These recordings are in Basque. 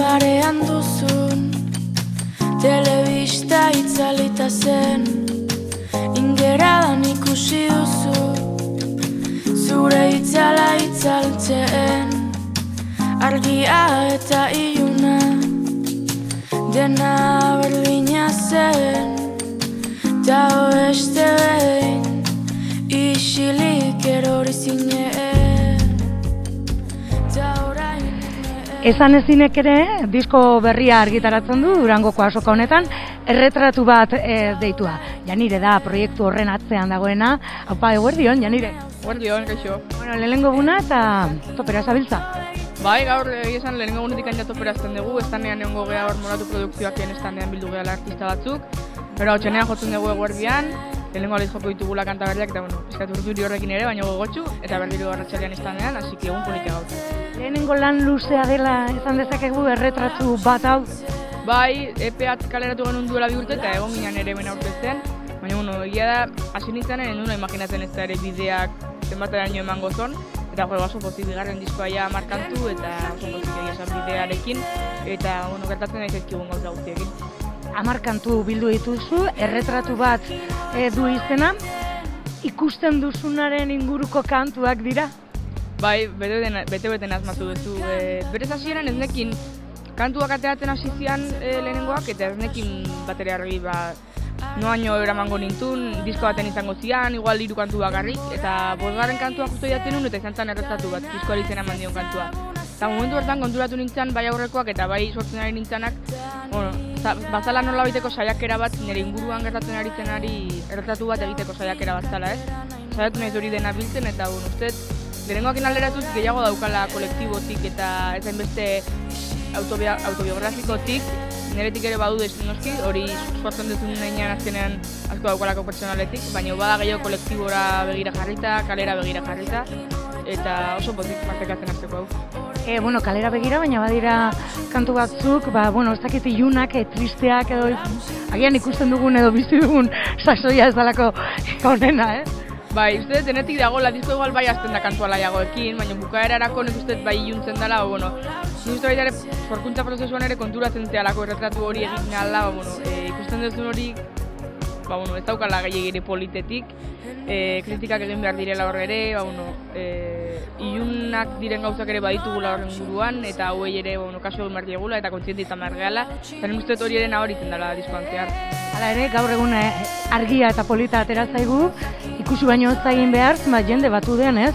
esan duzun. Telebista itzalita zen Ingeradan ikusi duzu. Zure itzala itzaltzen Argia eta iluna. Dena berdina zen Ta oeste behin Isilik erori Esan ezinek ere, disko berria argitaratzen du Durangoko asoka honetan, erretratu bat e, deitua. Janire da, proiektu horren atzean dagoena. Haupa, eguerdion, Janire. Guardion, kaixo. Bueno, lehenengo guna eta topera zabiltza. Bai, gaur egia esan lehenengo gunetik aina topera azten dugu, estanean egongo geha hor moratu produkzioak estanean bildu gehala artista batzuk. Pero hau jotzen dugu eguerdian, lehenengo aliz joko ditugula kanta berriak, eta bueno, eskatu urduri horrekin ere, baina gogotxu, eta berdiru arratxalean estanean, hasi que egun politia gaur. Lehenengo lan luzea dela esan dezakegu erretratu bat hau. Bai, EPA kaleratu genuen duela bi urte eta egon ginen ere bena urtezen. Baina, bueno, egia da, hasi nintzen ez nuen imaginatzen ez da ere bideak zenbateraino emango zon. Eta jo, oso pozik bigarren diskoa ja markantu eta oso pozik egia esan bidearekin. Eta, bueno, gertatzen nahi zaizkigun gauza guztiekin. Amarkantu bildu dituzu, erretratu bat e, du izena. Ikusten duzunaren inguruko kantuak dira. Bai, bete beten asmatu duzu. E, berez hasieran ez nekin kantuak ateratzen hasi zian e, lehenengoak eta ez nekin bateria argi ba, noaino eramango nintun, disko baten izango zian, igual hiru kantu bakarrik, eta bosgarren kantua justu jaten nun, eta izan zen errezatu bat, diskoari izena eman dion kantua. Eta momentu hortan konturatu nintzen bai aurrekoak eta bai sortzen ari nintzenak, bueno, za, bazala nola baiteko saiakera bat, nire inguruan gertatzen ari zenari erretatu bat egiteko saiakera bat zala, ez? Saiatu nahi hori dena biltzen, eta, bueno, ustez, lehenengoakin alderatuz gehiago daukala kolektibotik eta ez beste autobia, autobiografikotik, niretik ere badu desu noski, hori sortzen duzun nahian azkenean asko daukalako pertsonaletik, baina bada gehiago kolektibora begira jarrita, kalera begira jarrita, eta oso pozik partekatzen hartzeko hau. E, bueno, kalera begira, baina badira kantu batzuk, ba, bueno, ez dakit ilunak, e, tristeak edo, agian ikusten dugun edo bizi dugun sasoia ez dalako honena, eh? Bai, uste denetik dago, la disko igual bai azten da kantua laiagoekin, baina bukaerarako nik uste bai iluntzen dela, ba, bueno, nik uste baita ere, forkuntza prozesuan ere konturatzen zehalako erretratu hori egin ala, ba, bueno, e, ikusten duzun hori, ba, bueno, ez daukala gehiagire politetik, e, kritikak egin behar direla horre ere, ba, bueno, e, ilunak diren gauzak ere baditugula horren buruan, eta hauei ere, ba, bueno, kasu egin behar diegula, eta kontzienti izan behar gehala, eta nik uste hori ere nahoritzen dela diskoan zehar. Hala ere, gaur egun eh, argia eta polita atera zaigu, ikusi baino ez egin behar, zenbat jende batu den, ez?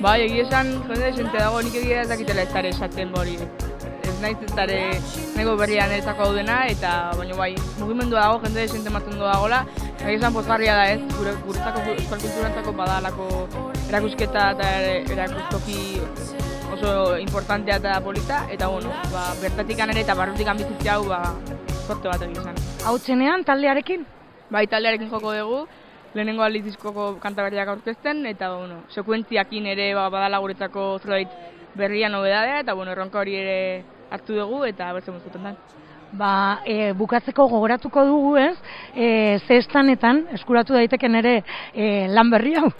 Bai, egia esan, jende desente dago, nik egia ez dakitela ez esaten hori. Naiz ez dara nego berrian ezako hau dena, eta baina bai, mugimendua dago, jende desente maten dagoela. Egia esan pozgarria da ez, gure, guretzako, euskal kulturantzako badalako erakusketa eta erakustoki oso importantea eta polita, eta bueno, ba, bertatik ere eta barrutik bizitzea hau, ba, sorte bat egia esan. Hau txenean, taldearekin? Bai, taldearekin joko dugu, lehenengo aldiz diskoko aurkezten, eta bueno, sekuentziakin ere ba, badala guretzako zerbait berria nobedadea, eta bueno, erronka hori ere hartu dugu, eta bertzen mozuten da. Ba, e, bukatzeko gogoratuko dugu ez, e, zestanetan eskuratu daiteken ere e, lan berri hau?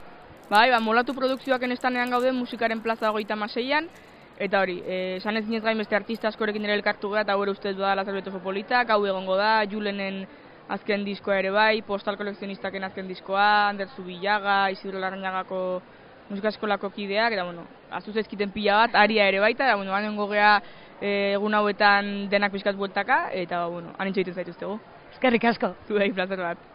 Bai, ba, molatu produkzioak estanean gauden musikaren plaza goita maseian, eta hori, esan ez gain beste artista askorekin ere elkartu gara, eta hori ustez da Lazarbet oso politak, hau egongo da, Julenen azken diskoa ere bai, postal kolekzionistaken azken diskoa, Ander Zubillaga, Isidro Larrañagako musika eskolako kideak, eta bueno, azuz ezkiten pila bat, aria ere baita, eta bueno, gogea e, egun hauetan denak bizkat bueltaka, eta bueno, anintxo egiten zaituztegu. Eskerrik asko. Zuei, plazer bat.